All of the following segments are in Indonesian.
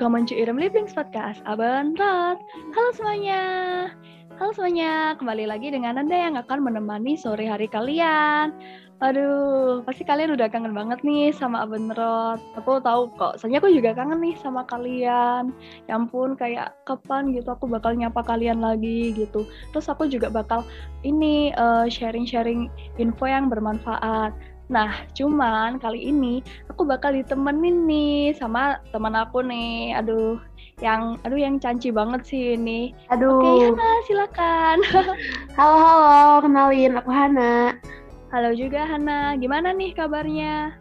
To Iram Living Podcast Aban Rot. Halo semuanya. Halo semuanya, kembali lagi dengan Anda yang akan menemani sore hari kalian. Aduh, pasti kalian udah kangen banget nih sama Aben Rot. Aku tahu kok, soalnya aku juga kangen nih sama kalian. Ya ampun, kayak kapan gitu aku bakal nyapa kalian lagi gitu. Terus aku juga bakal ini uh, sharing-sharing info yang bermanfaat. Nah, cuman kali ini aku bakal ditemenin nih sama teman aku nih. Aduh, yang aduh yang canci banget sih ini. Aduh. Oke, Hana, silakan. halo, halo, kenalin aku Hana. Halo juga Hana, gimana nih kabarnya?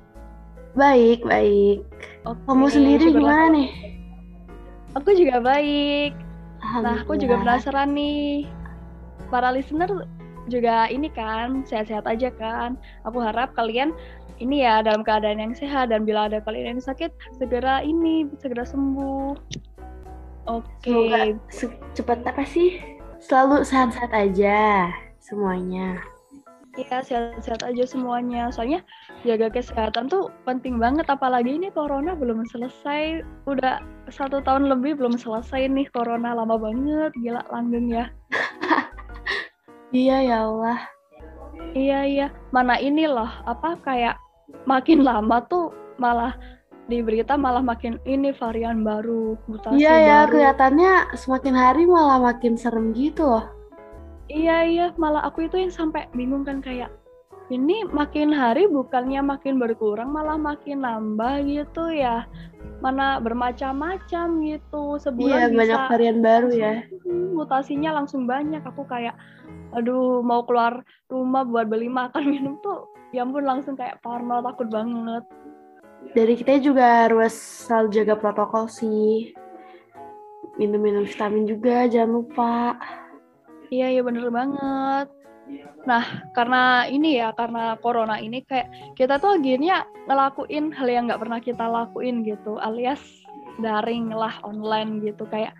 Baik, baik. Oke, Kamu sendiri gimana nih? Aku juga baik. Nah, aku juga penasaran nih. Para listener juga ini kan, sehat-sehat aja kan. Aku harap kalian ini ya dalam keadaan yang sehat dan bila ada kalian yang sakit segera ini segera sembuh. Oke. Okay. cepat apa sih? Selalu sehat-sehat aja semuanya. Iya, sehat-sehat aja semuanya. Soalnya jaga kesehatan tuh penting banget. Apalagi ini corona belum selesai. Udah satu tahun lebih belum selesai nih corona. Lama banget. Gila, langgeng ya. iya ya Allah. Iya, iya. Mana ini loh, apa kayak makin lama tuh malah di berita malah makin ini varian baru, mutasi Iya ya, kelihatannya semakin hari malah makin serem gitu loh iya iya malah aku itu yang sampai bingung kan kayak ini makin hari bukannya makin berkurang malah makin nambah gitu ya. Mana bermacam-macam gitu. Sebulan iya, bisa. banyak varian baru ya. Mutasinya langsung banyak. Aku kayak aduh mau keluar rumah buat beli makan minum tuh ya ampun langsung kayak parno takut banget. Dari kita juga harus selalu jaga protokol sih. Minum-minum vitamin juga jangan lupa. Iya, iya bener banget. Nah, karena ini ya, karena corona ini kayak kita tuh akhirnya ngelakuin hal yang nggak pernah kita lakuin gitu, alias daring lah online gitu. Kayak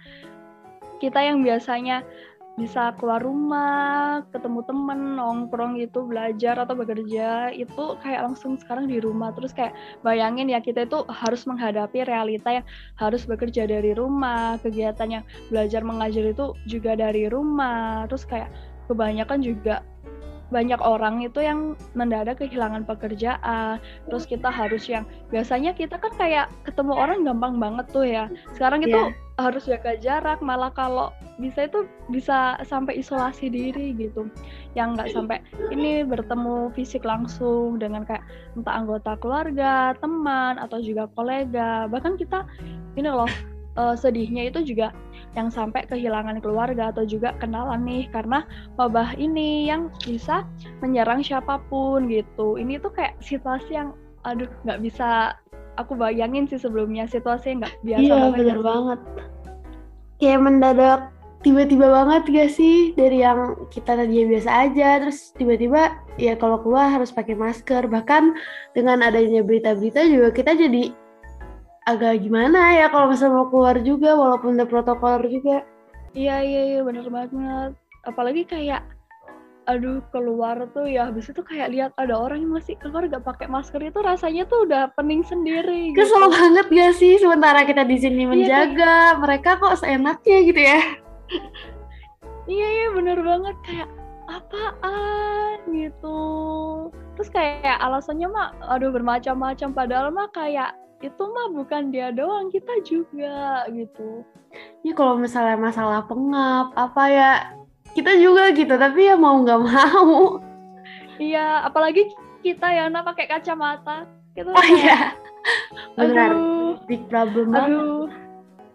kita yang biasanya bisa keluar rumah, ketemu temen, nongkrong gitu, belajar atau bekerja, itu kayak langsung sekarang di rumah. Terus kayak bayangin ya kita itu harus menghadapi realita yang harus bekerja dari rumah, kegiatan yang belajar mengajar itu juga dari rumah. Terus kayak kebanyakan juga banyak orang itu yang mendadak kehilangan pekerjaan. Terus kita harus yang biasanya kita kan kayak ketemu orang gampang banget tuh ya. Sekarang itu yeah. harus jaga jarak malah kalau bisa itu bisa sampai isolasi diri gitu. Yang nggak sampai ini bertemu fisik langsung dengan kayak entah anggota keluarga teman atau juga kolega. Bahkan kita ini loh uh, sedihnya itu juga yang sampai kehilangan keluarga atau juga kenalan nih karena wabah ini yang bisa menyerang siapa pun gitu. Ini tuh kayak situasi yang aduh nggak bisa aku bayangin sih sebelumnya situasi yang nggak biasa iya, banget. bener banget. Kayak mendadak tiba-tiba banget gak sih dari yang kita tadinya biasa aja terus tiba-tiba ya kalau keluar harus pakai masker bahkan dengan adanya berita-berita juga kita jadi agak gimana ya kalau misalnya mau keluar juga walaupun ada protokol juga. Iya iya iya bener banget. Apalagi kayak aduh keluar tuh ya habis itu kayak lihat ada orang yang masih keluar gak pakai masker itu rasanya tuh udah pening sendiri gitu. kesel banget gak sih sementara kita di sini iya, menjaga iya, mereka kok seenaknya gitu ya iya iya bener banget kayak apaan gitu terus kayak alasannya mah aduh bermacam-macam padahal mah kayak itu mah bukan dia doang kita juga gitu. Ya kalau misalnya masalah pengap apa ya kita juga gitu tapi ya mau nggak mau. Iya apalagi kita ya anak pakai kacamata. Gitu oh iya. benar. big problem aduh.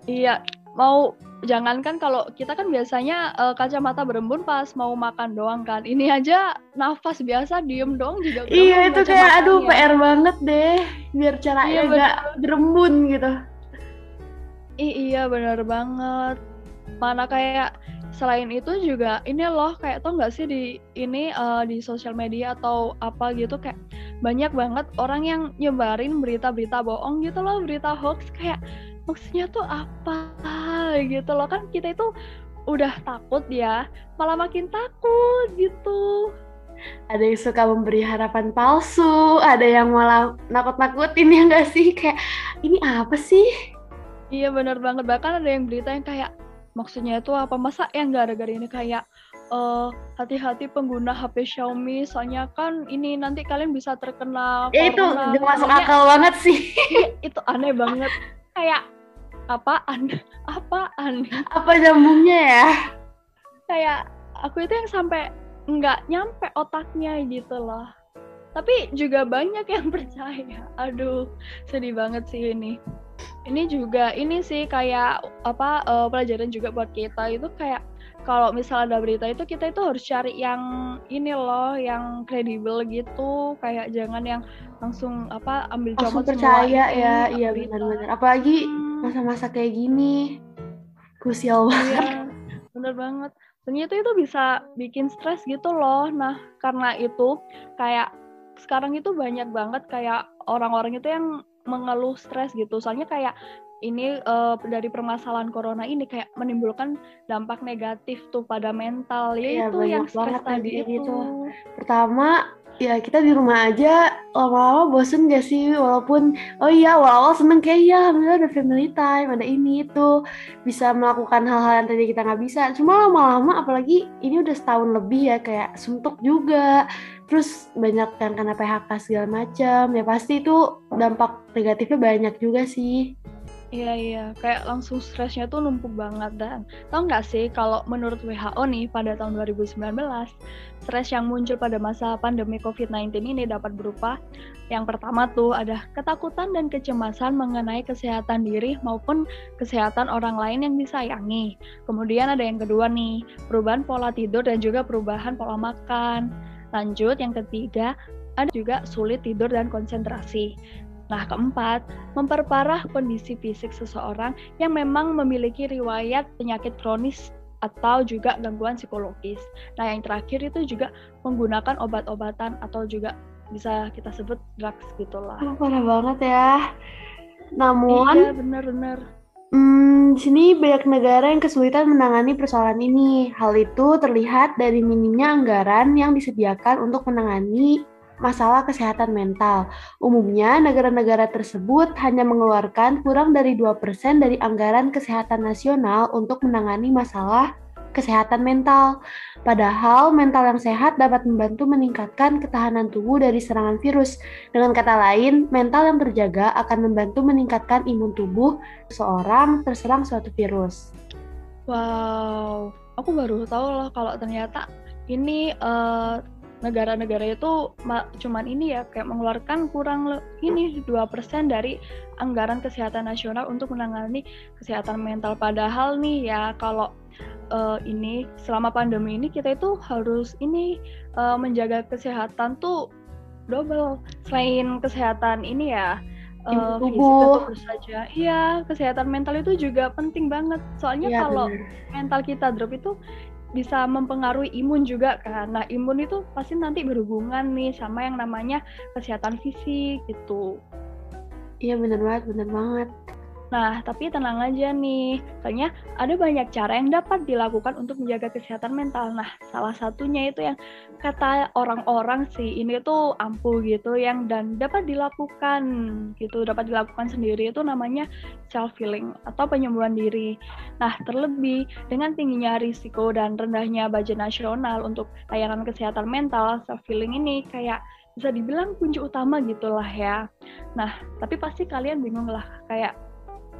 iya mau jangankan kalau kita kan biasanya uh, kacamata berembun pas mau makan doang kan. Ini aja nafas biasa diem dong juga. Iya itu kayak aduh PR banget deh biar caranya iya, nggak berembun gitu. I iya bener banget. Mana kayak selain itu juga ini loh kayak tau nggak sih di ini uh, di sosial media atau apa gitu kayak banyak banget orang yang nyebarin berita-berita bohong gitu loh berita hoax kayak maksudnya tuh apa gitu loh. Kan kita itu udah takut ya malah makin takut gitu. Ada yang suka memberi harapan palsu ada yang malah nakut-nakutin ya enggak sih? Kayak ini apa sih? Iya benar banget. Bahkan ada yang berita yang kayak maksudnya itu apa? Masa yang gara-gara ini? Kayak uh, hati-hati pengguna HP Xiaomi soalnya kan ini nanti kalian bisa terkena ya, itu gak masuk akal banget sih. Itu aneh banget. Kayak apaan? Apaan? Apa nyambungnya ya? Kayak aku itu yang sampai nggak nyampe otaknya gitu loh. Tapi juga banyak yang percaya. Aduh sedih banget sih ini. Ini juga ini sih kayak apa uh, pelajaran juga buat kita. Itu kayak kalau misalnya ada berita itu kita itu harus cari yang ini loh yang kredibel gitu. Kayak jangan yang langsung apa ambil langsung percaya ya iya benar-benar. Apalagi hmm. masa-masa kayak gini krusial iya, banget. bener banget. Ternyata itu bisa bikin stres gitu loh. Nah karena itu kayak sekarang itu banyak banget kayak orang-orang itu yang mengeluh stres gitu. Soalnya kayak ini uh, dari permasalahan corona ini kayak menimbulkan dampak negatif tuh pada mental. Ya, itu yang stres tadi itu. Gitu. Pertama ya kita di rumah aja lama-lama bosen gak sih? Walaupun oh iya awal-awal seneng kayak ya alhamdulillah ada family time ada ini itu. Bisa melakukan hal-hal yang tadi kita nggak bisa. Cuma lama-lama apalagi ini udah setahun lebih ya kayak suntuk juga. Terus banyak yang kena PHK segala macam ya pasti itu dampak negatifnya banyak juga sih Iya iya, kayak langsung stresnya tuh numpuk banget dan tau nggak sih kalau menurut WHO nih pada tahun 2019 stres yang muncul pada masa pandemi COVID-19 ini dapat berupa yang pertama tuh ada ketakutan dan kecemasan mengenai kesehatan diri maupun kesehatan orang lain yang disayangi. Kemudian ada yang kedua nih, perubahan pola tidur dan juga perubahan pola makan. Lanjut yang ketiga, ada juga sulit tidur dan konsentrasi. Nah, keempat, memperparah kondisi fisik seseorang yang memang memiliki riwayat penyakit kronis atau juga gangguan psikologis. Nah, yang terakhir itu juga menggunakan obat-obatan atau juga bisa kita sebut drugs gitulah. Oh, parah banget ya. Namun, iya benar-benar. Hmm, di sini banyak negara yang kesulitan menangani persoalan ini. Hal itu terlihat dari minimnya anggaran yang disediakan untuk menangani masalah kesehatan mental. Umumnya, negara-negara tersebut hanya mengeluarkan kurang dari 2% dari anggaran kesehatan nasional untuk menangani masalah kesehatan mental. Padahal mental yang sehat dapat membantu meningkatkan ketahanan tubuh dari serangan virus. Dengan kata lain, mental yang terjaga akan membantu meningkatkan imun tubuh seseorang terserang suatu virus. Wow, aku baru tahu loh kalau ternyata ini uh, negara-negara itu cuman ini ya kayak mengeluarkan kurang ini 2% dari anggaran kesehatan nasional untuk menangani kesehatan mental padahal nih ya kalau uh, ini selama pandemi ini kita itu harus ini uh, menjaga kesehatan tuh double selain kesehatan ini ya uh, tubuh saja. Iya, kesehatan mental itu juga penting banget. Soalnya ya, kalau bener. mental kita drop itu bisa mempengaruhi imun juga kan. Nah, imun itu pasti nanti berhubungan nih sama yang namanya kesehatan fisik gitu. Iya benar banget, benar banget. Nah, tapi tenang aja nih, soalnya ada banyak cara yang dapat dilakukan untuk menjaga kesehatan mental. Nah, salah satunya itu yang kata orang-orang sih, ini tuh ampuh gitu, yang dan dapat dilakukan gitu, dapat dilakukan sendiri itu namanya self healing atau penyembuhan diri. Nah, terlebih dengan tingginya risiko dan rendahnya budget nasional untuk layanan kesehatan mental, self healing ini kayak bisa dibilang kunci utama gitulah ya. Nah, tapi pasti kalian bingung lah kayak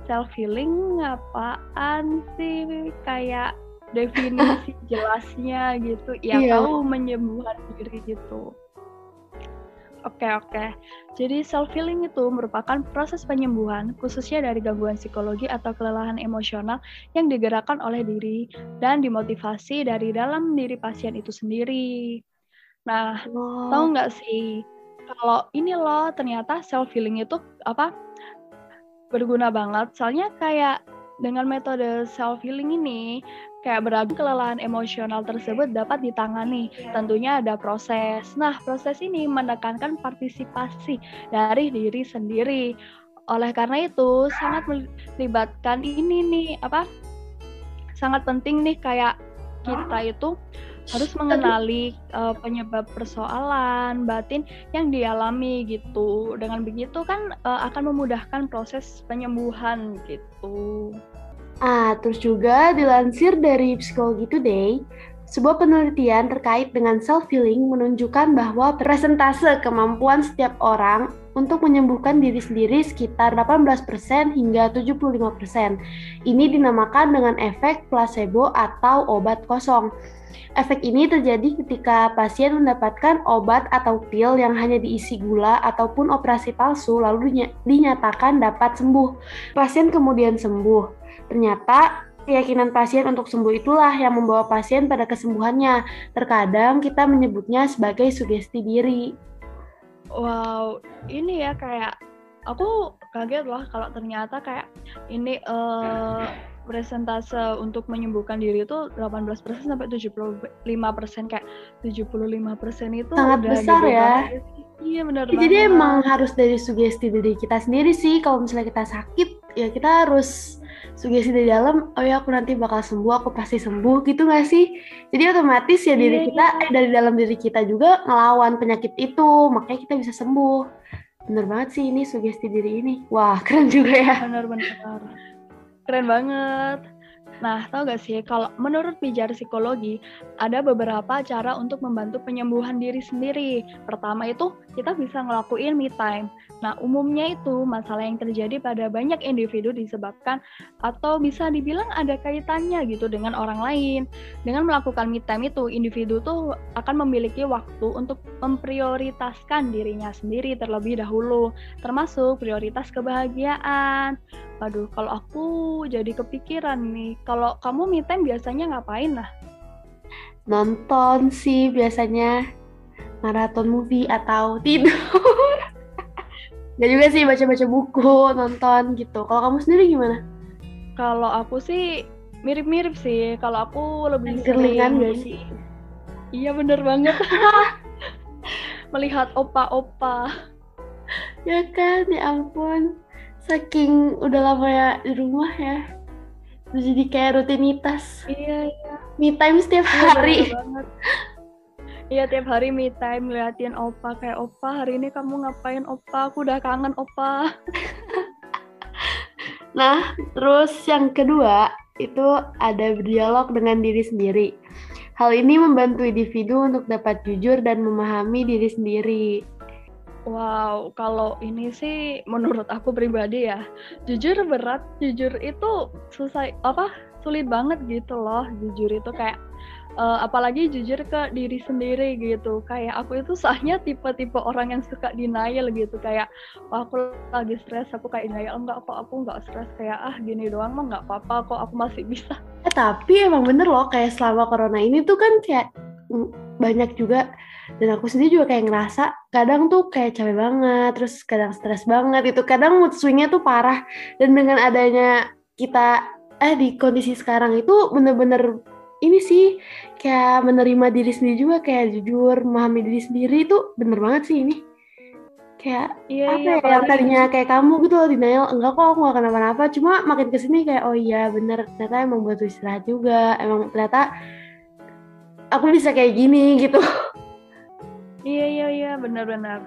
self healing apaan sih kayak definisi jelasnya gitu ya iya. tahu menyembuhkan diri gitu Oke oke. Jadi self healing itu merupakan proses penyembuhan khususnya dari gangguan psikologi atau kelelahan emosional yang digerakkan oleh diri dan dimotivasi dari dalam diri pasien itu sendiri. Nah, wow. tahu nggak sih kalau ini loh ternyata self healing itu apa berguna banget soalnya kayak dengan metode self healing ini kayak beragam kelelahan emosional tersebut dapat ditangani. Tentunya ada proses. Nah, proses ini menekankan partisipasi dari diri sendiri. Oleh karena itu, sangat melibatkan ini nih apa? Sangat penting nih kayak kita itu harus mengenali uh, penyebab persoalan batin yang dialami gitu. Dengan begitu kan uh, akan memudahkan proses penyembuhan gitu. Ah, terus juga dilansir dari Psikologi Today, sebuah penelitian terkait dengan self-healing menunjukkan bahwa presentase kemampuan setiap orang untuk menyembuhkan diri sendiri sekitar 18% hingga 75%. Ini dinamakan dengan efek placebo atau obat kosong. Efek ini terjadi ketika pasien mendapatkan obat atau pil yang hanya diisi gula ataupun operasi palsu lalu dinyatakan dapat sembuh. Pasien kemudian sembuh. Ternyata Keyakinan pasien untuk sembuh itulah yang membawa pasien pada kesembuhannya. Terkadang kita menyebutnya sebagai sugesti diri. Wow, ini ya kayak aku kaget loh kalau ternyata kayak ini uh, presentase untuk menyembuhkan diri itu 18% sampai 75% kayak 75% itu sangat besar ya. Iya benar ya, Jadi emang harus dari sugesti diri kita sendiri sih. Kalau misalnya kita sakit ya kita harus sugesti dari dalam oh ya aku nanti bakal sembuh aku pasti sembuh gitu gak sih? Jadi otomatis ya diri iya, kita iya. eh dari dalam diri kita juga ngelawan penyakit itu makanya kita bisa sembuh. Bener banget sih ini sugesti diri ini. Wah keren juga ya. Bener bener keren banget. Nah, tau gak sih, kalau menurut pijar psikologi, ada beberapa cara untuk membantu penyembuhan diri sendiri. Pertama itu, kita bisa ngelakuin me time. Nah, umumnya itu masalah yang terjadi pada banyak individu disebabkan atau bisa dibilang ada kaitannya gitu dengan orang lain. Dengan melakukan me time itu, individu tuh akan memiliki waktu untuk memprioritaskan dirinya sendiri terlebih dahulu, termasuk prioritas kebahagiaan. Waduh, kalau aku jadi kepikiran nih, kalau kamu me time biasanya ngapain lah? Nonton sih biasanya maraton movie atau tidur. Gak juga sih baca-baca buku, nonton gitu. Kalau kamu sendiri gimana? Kalau aku sih mirip-mirip sih. Kalau aku lebih sering gak sih? Iya bener banget. Melihat opa-opa. Ya kan, ya ampun. Saking udah lama ya di rumah ya jadi kayak rutinitas iya iya me time setiap iya, hari Iya tiap hari me time liatin opa kayak opa hari ini kamu ngapain opa? Aku udah kangen opa. Nah terus yang kedua itu ada berdialog dengan diri sendiri. Hal ini membantu individu untuk dapat jujur dan memahami diri sendiri. Wow, kalau ini sih menurut aku pribadi ya, jujur berat, jujur itu susah apa sulit banget gitu loh, jujur itu kayak uh, apalagi jujur ke diri sendiri gitu. Kayak aku itu sahnya tipe-tipe orang yang suka denial gitu kayak Wah, aku lagi stres, aku kayak denial enggak kok aku enggak stres kayak ah gini doang mah enggak apa-apa kok aku masih bisa. Eh, tapi emang bener loh kayak selama corona ini tuh kan kayak banyak juga dan aku sendiri juga kayak ngerasa kadang tuh kayak capek banget terus kadang stres banget itu kadang mood swingnya tuh parah dan dengan adanya kita eh di kondisi sekarang itu bener-bener ini sih kayak menerima diri sendiri juga kayak jujur memahami diri sendiri itu bener banget sih ini kayak iya, apa iya, ya yang tadinya kayak kamu gitu loh denial enggak kok aku gak kenapa-napa cuma makin ke sini kayak oh iya bener ternyata emang butuh istirahat juga emang ternyata aku bisa kayak gini gitu Iya iya iya benar-benar.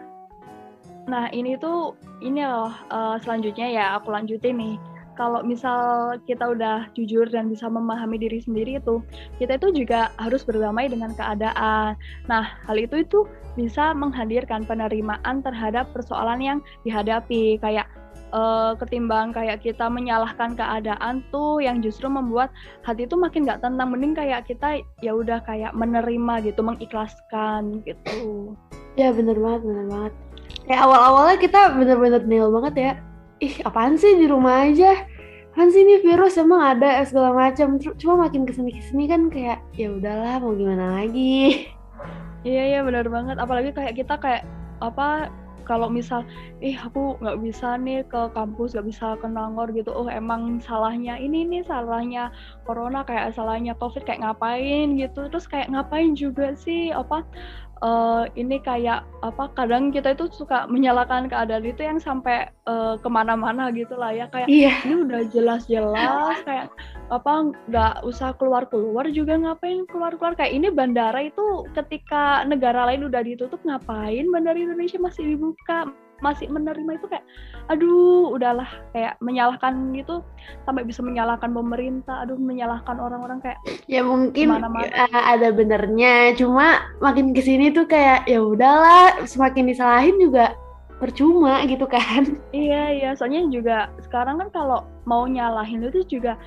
Nah ini tuh ini loh uh, selanjutnya ya aku lanjutin nih. Kalau misal kita udah jujur dan bisa memahami diri sendiri itu, kita itu juga harus berdamai dengan keadaan. Nah hal itu itu bisa menghadirkan penerimaan terhadap persoalan yang dihadapi. Kayak uh, ketimbang kayak kita menyalahkan keadaan tuh yang justru membuat hati itu makin gak tenang. Mending kayak kita ya udah kayak menerima gitu mengikhlaskan gitu. Ya bener banget bener banget. Kayak awal-awalnya kita bener-bener nil banget ya ih apaan sih di rumah aja? Kan sih ini virus emang ada segala macam. Cuma makin ke sini ke sini kan kayak ya udahlah mau gimana lagi? Iya iya benar banget. Apalagi kayak kita kayak apa kalau misal ih aku nggak bisa nih ke kampus nggak bisa ke Nangor gitu. Oh emang salahnya ini nih salahnya corona kayak salahnya covid kayak ngapain? gitu. Terus kayak ngapain juga sih apa uh, ini kayak apa kadang kita itu suka menyalahkan keadaan itu yang sampai uh, ke mana-mana gitu lah ya. Kayak iya. ini udah jelas-jelas kayak apa nggak usah keluar-keluar juga ngapain keluar-keluar? Kayak ini bandara itu ketika negara lain udah ditutup ngapain bandara Indonesia masih dibuka masih menerima itu kayak aduh udahlah kayak menyalahkan gitu sampai bisa menyalahkan pemerintah aduh menyalahkan orang-orang kayak ya mungkin -mana. ada benernya cuma makin ke sini tuh kayak ya udahlah semakin disalahin juga percuma gitu kan iya iya soalnya juga sekarang kan kalau mau nyalahin itu juga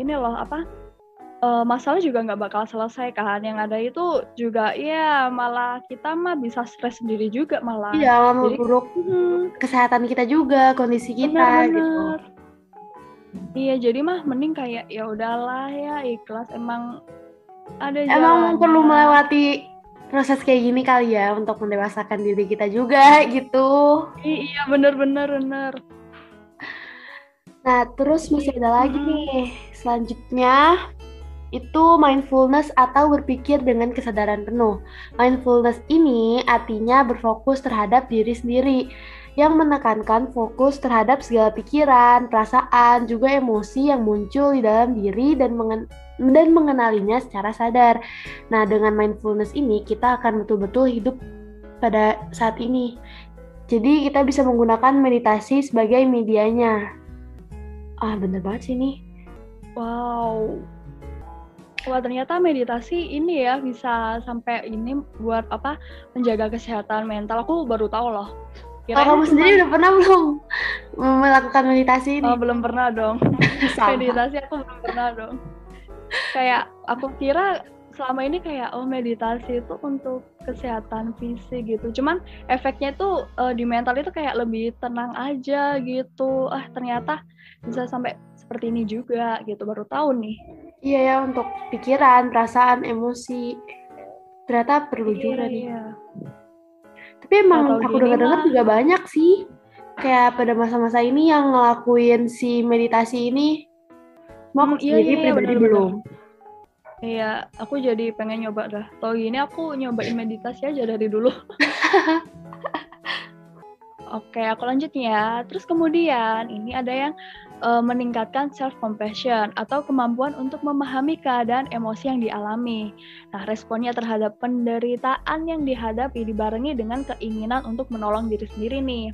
ini loh apa uh, masalah juga nggak bakal selesai kan. Yang ada itu juga ya malah kita mah bisa stres sendiri juga malah. Iya memperburuk hmm, kesehatan kita juga kondisi kita bener, gitu. Iya jadi mah mending kayak ya udahlah ya ikhlas. Emang ada emang jalannya. perlu melewati proses kayak gini kali ya untuk mendewasakan diri kita juga gitu. Iya bener bener bener nah terus masih ada lagi nih selanjutnya itu mindfulness atau berpikir dengan kesadaran penuh. Mindfulness ini artinya berfokus terhadap diri sendiri yang menekankan fokus terhadap segala pikiran, perasaan, juga emosi yang muncul di dalam diri dan mengen dan mengenalinya secara sadar. Nah, dengan mindfulness ini kita akan betul-betul hidup pada saat ini. Jadi kita bisa menggunakan meditasi sebagai medianya. Ah, bener banget sih ini. Wow, Wah ternyata meditasi ini ya bisa sampai ini buat apa menjaga kesehatan mental. Aku baru tahu loh. Kirain oh, kamu sendiri udah pernah belum melakukan meditasi ini? Oh, belum pernah dong. meditasi aku belum pernah dong. Kayak aku kira selama ini kayak oh meditasi itu untuk kesehatan fisik gitu. Cuman efeknya itu uh, di mental itu kayak lebih tenang aja gitu. Ah ternyata bisa sampai seperti ini juga gitu. Baru tahu nih. Iya ya untuk pikiran, perasaan, emosi. Ternyata perlu iya, juga nih. Iya. Tapi emang Atau aku dengar-dengar juga banyak sih. Kayak pada masa-masa ini yang ngelakuin si meditasi ini. Mau hmm, iya, sendiri iya, pribadi bener, belum. Iya, aku jadi pengen nyoba dah. Tau gini aku nyobain meditasi aja dari dulu. Oke, aku lanjut ya. Terus kemudian ini ada yang uh, meningkatkan self compassion atau kemampuan untuk memahami keadaan emosi yang dialami. Nah, responnya terhadap penderitaan yang dihadapi dibarengi dengan keinginan untuk menolong diri sendiri nih.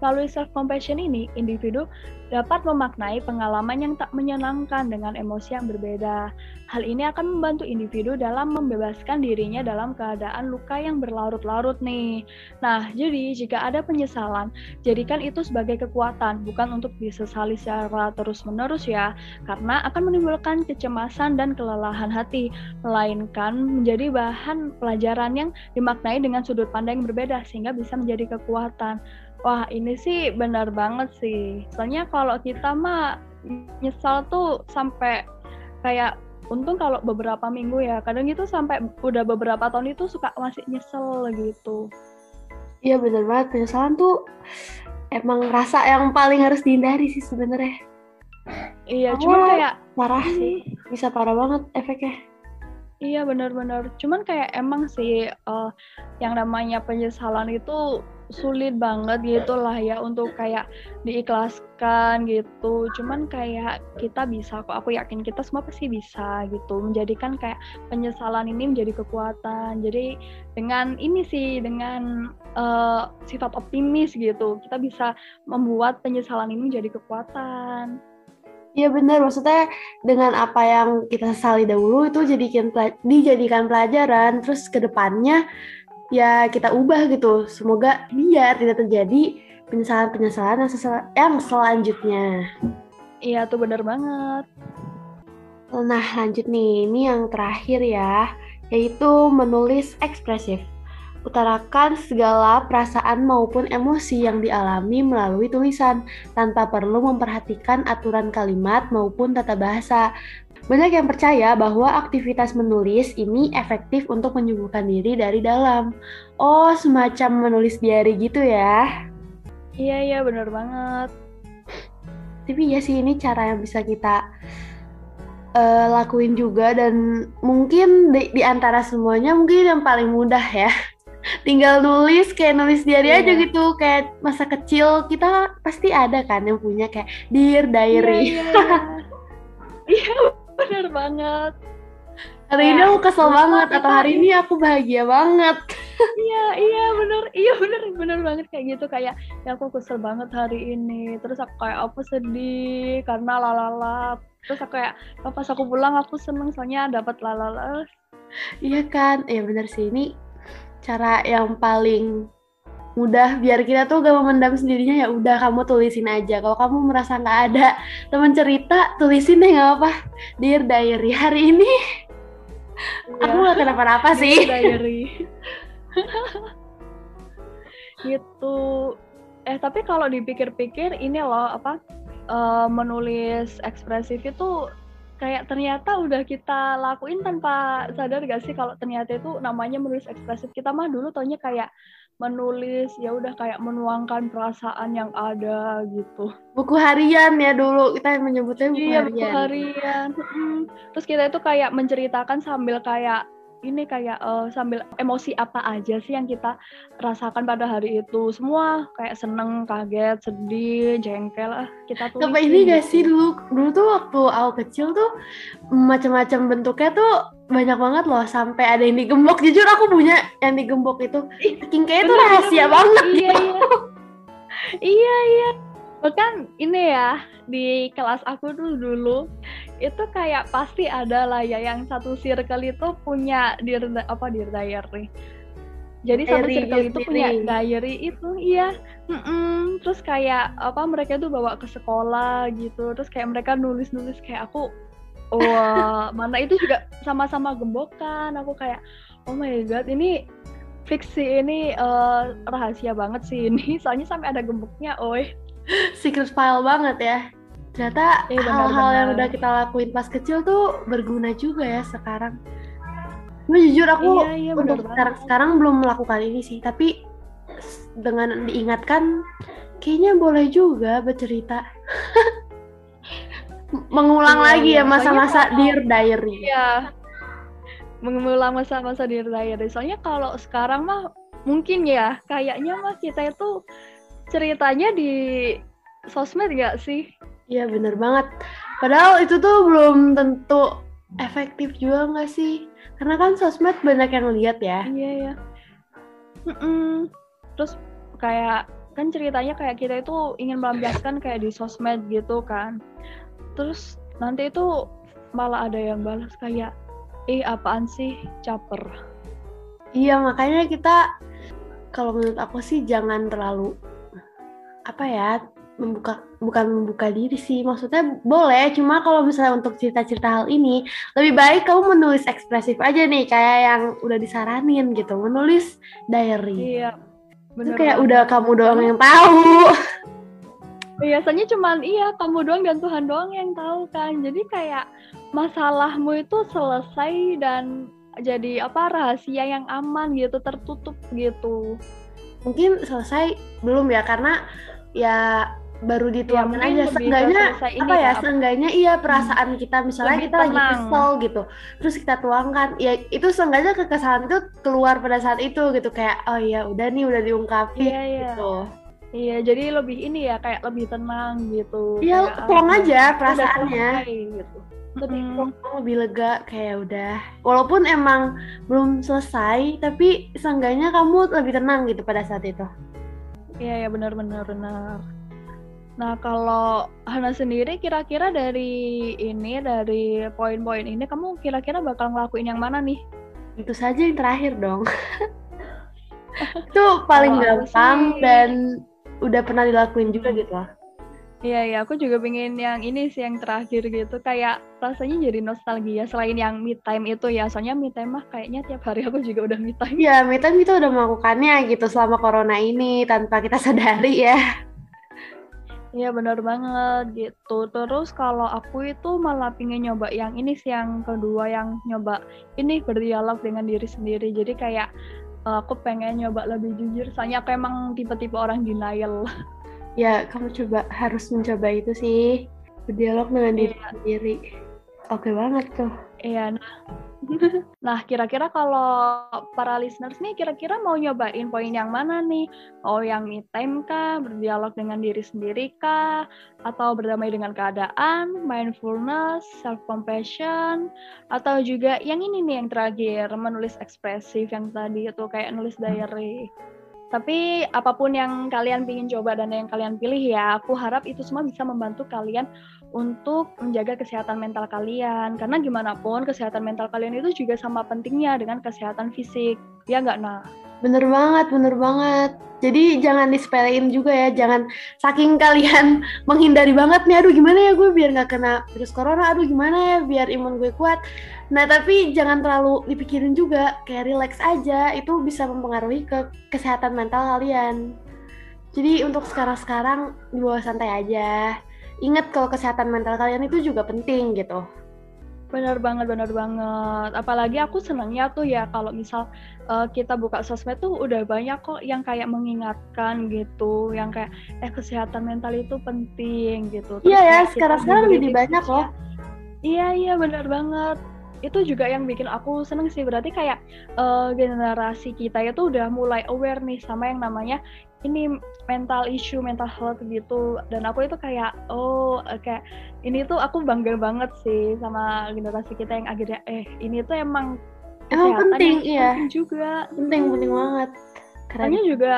Melalui self compassion ini, individu dapat memaknai pengalaman yang tak menyenangkan dengan emosi yang berbeda. Hal ini akan membantu individu dalam membebaskan dirinya dalam keadaan luka yang berlarut-larut nih. Nah, jadi jika ada penyesalan, jadikan itu sebagai kekuatan, bukan untuk disesali secara terus-menerus ya, karena akan menimbulkan kecemasan dan kelelahan hati, melainkan menjadi bahan pelajaran yang dimaknai dengan sudut pandang yang berbeda sehingga bisa menjadi kekuatan. Wah, ini sih benar banget sih. Soalnya kalau kita mah nyesal tuh sampai kayak untung kalau beberapa minggu ya kadang itu sampai udah beberapa tahun itu suka masih nyesel gitu. Iya bener banget. Penyesalan tuh emang rasa yang paling harus dihindari sih sebenarnya. Iya oh, cuma kayak parah sih. Bisa parah banget efeknya. Iya benar-benar. Cuman kayak emang sih uh, yang namanya penyesalan itu sulit banget gitu lah ya untuk kayak diikhlaskan gitu. Cuman kayak kita bisa kok aku yakin kita semua pasti bisa gitu. Menjadikan kayak penyesalan ini menjadi kekuatan. Jadi dengan ini sih dengan uh, sifat optimis gitu kita bisa membuat penyesalan ini menjadi kekuatan. Iya benar, maksudnya dengan apa yang kita sesali dahulu itu jadikan dijadikan pelajaran, terus ke depannya ya kita ubah gitu. Semoga biar tidak terjadi penyesalan-penyesalan yang, yang selanjutnya. Iya tuh bener banget. Nah lanjut nih, ini yang terakhir ya, yaitu menulis ekspresif. Utarakan segala perasaan maupun emosi yang dialami melalui tulisan, tanpa perlu memperhatikan aturan kalimat maupun tata bahasa. Banyak yang percaya bahwa aktivitas menulis ini efektif untuk menyembuhkan diri dari dalam. Oh, semacam menulis diary gitu ya? Iya, iya, bener banget. Tapi ya sih, ini cara yang bisa kita uh, lakuin juga dan mungkin di, di antara semuanya mungkin yang paling mudah ya. Tinggal nulis kayak nulis diary Iya. aja gitu kayak masa kecil kita pasti ada kan yang punya kayak dear diary Iya, iya, iya. Iya, bener banget. hari ini Kayak, aku kesel "Kenapa banget atau hari ini aku bahagia banget Iya, iya bener, iya bener, bener banget kayak gitu kayak ya aku kesel banget hari ini. Terus aku kayak aku sedih karena lalala. Terus aku kayak "Oh, pas aku pulang aku seneng soalnya dapat lalala. iya kan iya bener sih ini cara yang paling mudah biar kita tuh gak memendam sendirinya ya udah kamu tulisin aja kalau kamu merasa nggak ada teman cerita tulisin deh nggak apa dear diary hari ini aku Iya. gak kenapa-napa sih diary. gitu. Eh tapi kalau dipikir-pikir ini loh apa eh, menulis ekspresif itu kayak ternyata udah kita lakuin tanpa sadar gak sih kalau ternyata itu namanya menulis ekspresif. Kita mah dulu taunya kayak menulis ya udah kayak menuangkan perasaan yang ada gitu. buku harian ya dulu kita menyebutnya buku Iya, buku harian harian. Mm. Terus kita itu kayak menceritakan sambil kayak ini kayak eh, sambil emosi apa aja sih yang kita rasakan pada hari itu. Semua kayak seneng, kaget, sedih, jengkel ah kita tuh. Sampai ini gak sih dulu dulu tuh waktu aku kecil tuh macam-macam bentuknya tuh banyak banget loh sampai ada yang digembok jujur aku punya yang digembok itu saking kayak itu rahasia banget Iya, iya. iya, iya. Bahkan ini ya di kelas aku tuh dulu itu kayak pasti ada lah ya yang satu circle itu punya dir apa dir diary. Jadi satu Diary circle itu punya diary itu iya. Mm-mm. Terus kayak apa mereka tuh bawa ke sekolah gitu. Terus kayak mereka nulis-nulis kayak aku wah mana itu juga sama-sama gembokan. Aku kayak oh my god ini fix sih ini eh, rahasia banget sih ini. Soalnya sampai ada gemboknya, oi. secret file banget ya ternyata Iya, hal-hal yang udah kita lakuin pas kecil tuh berguna juga ya sekarang Cuma jujur aku Iya, iya, untuk sekarang, sekarang belum melakukan ini sih tapi dengan diingatkan kayaknya boleh juga bercerita mengulang Iya, lagi iya. ya masa-masa Soalnya kalau- dear diary Iya. Mengulang masa-masa di diary. Soalnya kalau sekarang mah mungkin ya kayaknya mah kita itu ceritanya di sosmed gak sih? Iya bener banget. Padahal itu tuh belum tentu efektif juga nggak sih? Karena kan sosmed banyak yang lihat ya. Iya ya. Mm-mm. Terus kayak kan ceritanya kayak kita itu ingin melampiaskan kayak di sosmed gitu kan. Terus nanti itu malah ada yang balas kayak eh apaan sih caper. Iya makanya kita kalau menurut aku sih jangan terlalu apa ya membuka bukan membuka diri sih maksudnya boleh cuma kalau misalnya untuk cerita-cerita hal ini lebih baik kamu menulis ekspresif aja nih kayak yang udah disaranin gitu menulis diary Iya. itu bener kayak banget. udah kamu doang yang tahu Biasanya cuman iya kamu doang dan Tuhan doang yang tahu kan. Jadi kayak masalahmu itu selesai dan jadi apa rahasia yang aman gitu, tertutup gitu. mungkin selesai belum ya karena ya baru dituangin mungkin aja seenggaknya apa ya ya, apa- seenggaknya iya perasaan kita misalnya Lebih kita lagi tenang. kesel gitu terus kita tuangkan ya itu seenggaknya kekesalan itu keluar pada saat itu gitu kayak oh ya udah nih udah diungkapin Iya, iya. gitu Iya, jadi lebih ini ya kayak lebih tenang gitu. Iya, plong ah, aja perasaannya. gitu. lebih Mm. plong, lebih lega kayak udah walaupun emang belum selesai tapi seenggaknya kamu lebih tenang gitu pada saat itu Iya, ya benar-benar benar. Nah, kalau Hana sendiri kira-kira dari ini dari poin-poin ini kamu kira-kira bakal ngelakuin yang mana nih? Tentu saja yang terakhir dong. itu paling aku gampang sih- dan udah pernah dilakuin juga gitu loh. Iya, iya, aku juga pengen yang ini sih yang terakhir gitu. Kayak rasanya jadi nostalgia selain yang me time itu ya. Soalnya me time mah kayaknya tiap hari aku juga udah me time. Iya, me time kita udah melakukannya gitu selama corona ini tanpa kita sadari ya. Iya, benar banget gitu. Terus kalau aku itu malah pengen nyoba yang ini sih yang kedua yang nyoba ini berdialog dengan diri sendiri. Jadi kayak eh, aku pengen nyoba lebih jujur. Soalnya aku emang tipe-tipe orang denial. Ya, kamu coba harus mencoba itu sih. Berdialog dengan diri Iya. sendiri. Oke banget tuh. Iya, nah. Nah, kira-kira kalau para listeners nih kira-kira mau nyobain poin yang mana nih? Mau yang me time kah, berdialog dengan diri sendiri kah, atau berdamai dengan keadaan, mindfulness, self compassion, atau juga yang ini nih yang terakhir, menulis ekspresif yang tadi itu kayak nulis diary. Tapi apa pun yang kalian ingin coba dan yang kalian pilih ya, aku harap itu semua bisa membantu kalian untuk menjaga kesehatan mental kalian. Karena gimana pun kesehatan mental kalian itu juga sama pentingnya dengan kesehatan fisik. Ya nggak, Nah? Bener banget, bener banget. Jadi jangan disepelein juga ya, jangan saking kalian menghindari banget nih, aduh gimana ya gue biar nggak kena virus corona, aduh gimana ya biar imun gue kuat. Nah tapi jangan terlalu dipikirin juga, kayak relax aja, itu bisa mempengaruhi ke kesehatan mental kalian. Jadi untuk sekarang-sekarang dibawa santai aja. Ingat kalau kesehatan mental kalian itu juga penting gitu. Benar banget, benar banget. Apalagi aku senangnya tuh ya kalau misal uh, kita buka sosmed tuh udah banyak kok yang kayak mengingatkan gitu, yang kayak eh kesehatan mental itu penting gitu. Iya ya, sekarang-sekarang lebih banyak loh. Iya iya benar banget. Itu juga yang bikin aku seneng sih. Berarti kayak uh, generasi kita itu udah mulai aware nih sama yang namanya ini mental issue, mental health gitu. Dan aku itu kayak, oh kayak ini tuh aku bangga banget sih sama generasi kita yang akhirnya, eh ini tuh emang Emang penting, iya. Penting juga. Penting, penting banget. Karena juga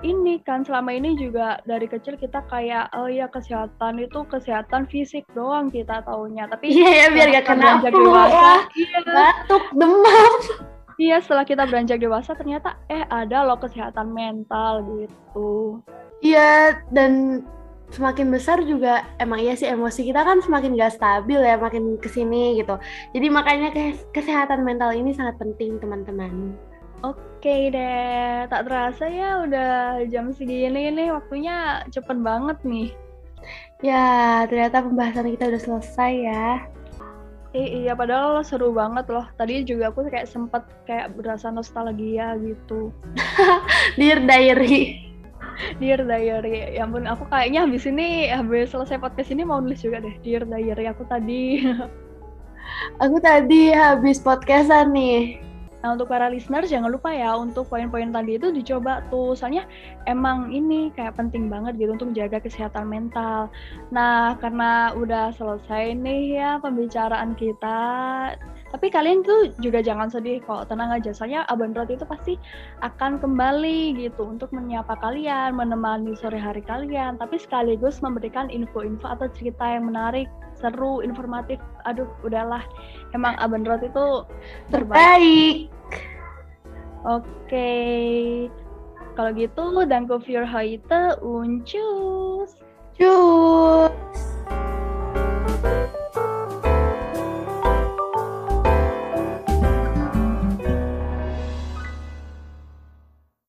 ini kan selama ini juga dari kecil kita kayak oh ya kesehatan itu kesehatan fisik doang kita taunya tapi iya ya biar gak kena flu iya. batuk demam Iya, setelah kita beranjak dewasa ternyata eh ada loh kesehatan mental gitu. Iya, dan semakin besar juga emang iya sih emosi kita kan semakin gak stabil ya makin ke sini gitu. Jadi makanya kesehatan mental ini sangat penting teman-teman. Oke deh, tak terasa ya udah jam segini nih waktunya cepet banget nih. Ya, ternyata pembahasan kita udah selesai ya. I iya padahal seru banget loh. Tadi juga aku kayak sempet kayak berasa nostalgia gitu. Dear Diary. Dear Diary. Ya ampun, aku kayaknya habis ini habis selesai podcast ini mau nulis juga deh Dear Diary aku tadi. aku tadi habis podcastan nih. Nah untuk para listeners jangan lupa ya untuk poin-poin tadi itu dicoba tuh. Soalnya emang ini kayak penting banget gitu untuk menjaga kesehatan mental. Nah karena udah selesai nih ya pembicaraan kita, tapi kalian tuh juga jangan sedih kok. Tenang aja soalnya Abang Rot itu pasti akan kembali gitu untuk menyapa kalian, menemani sore hari kalian, tapi sekaligus memberikan info-info atau cerita yang menarik, seru, informatif. Aduh, udahlah. Emang Aban Road itu terbaik. Oke. Okay. Kalau gitu, danke für heute Uncus. Cus.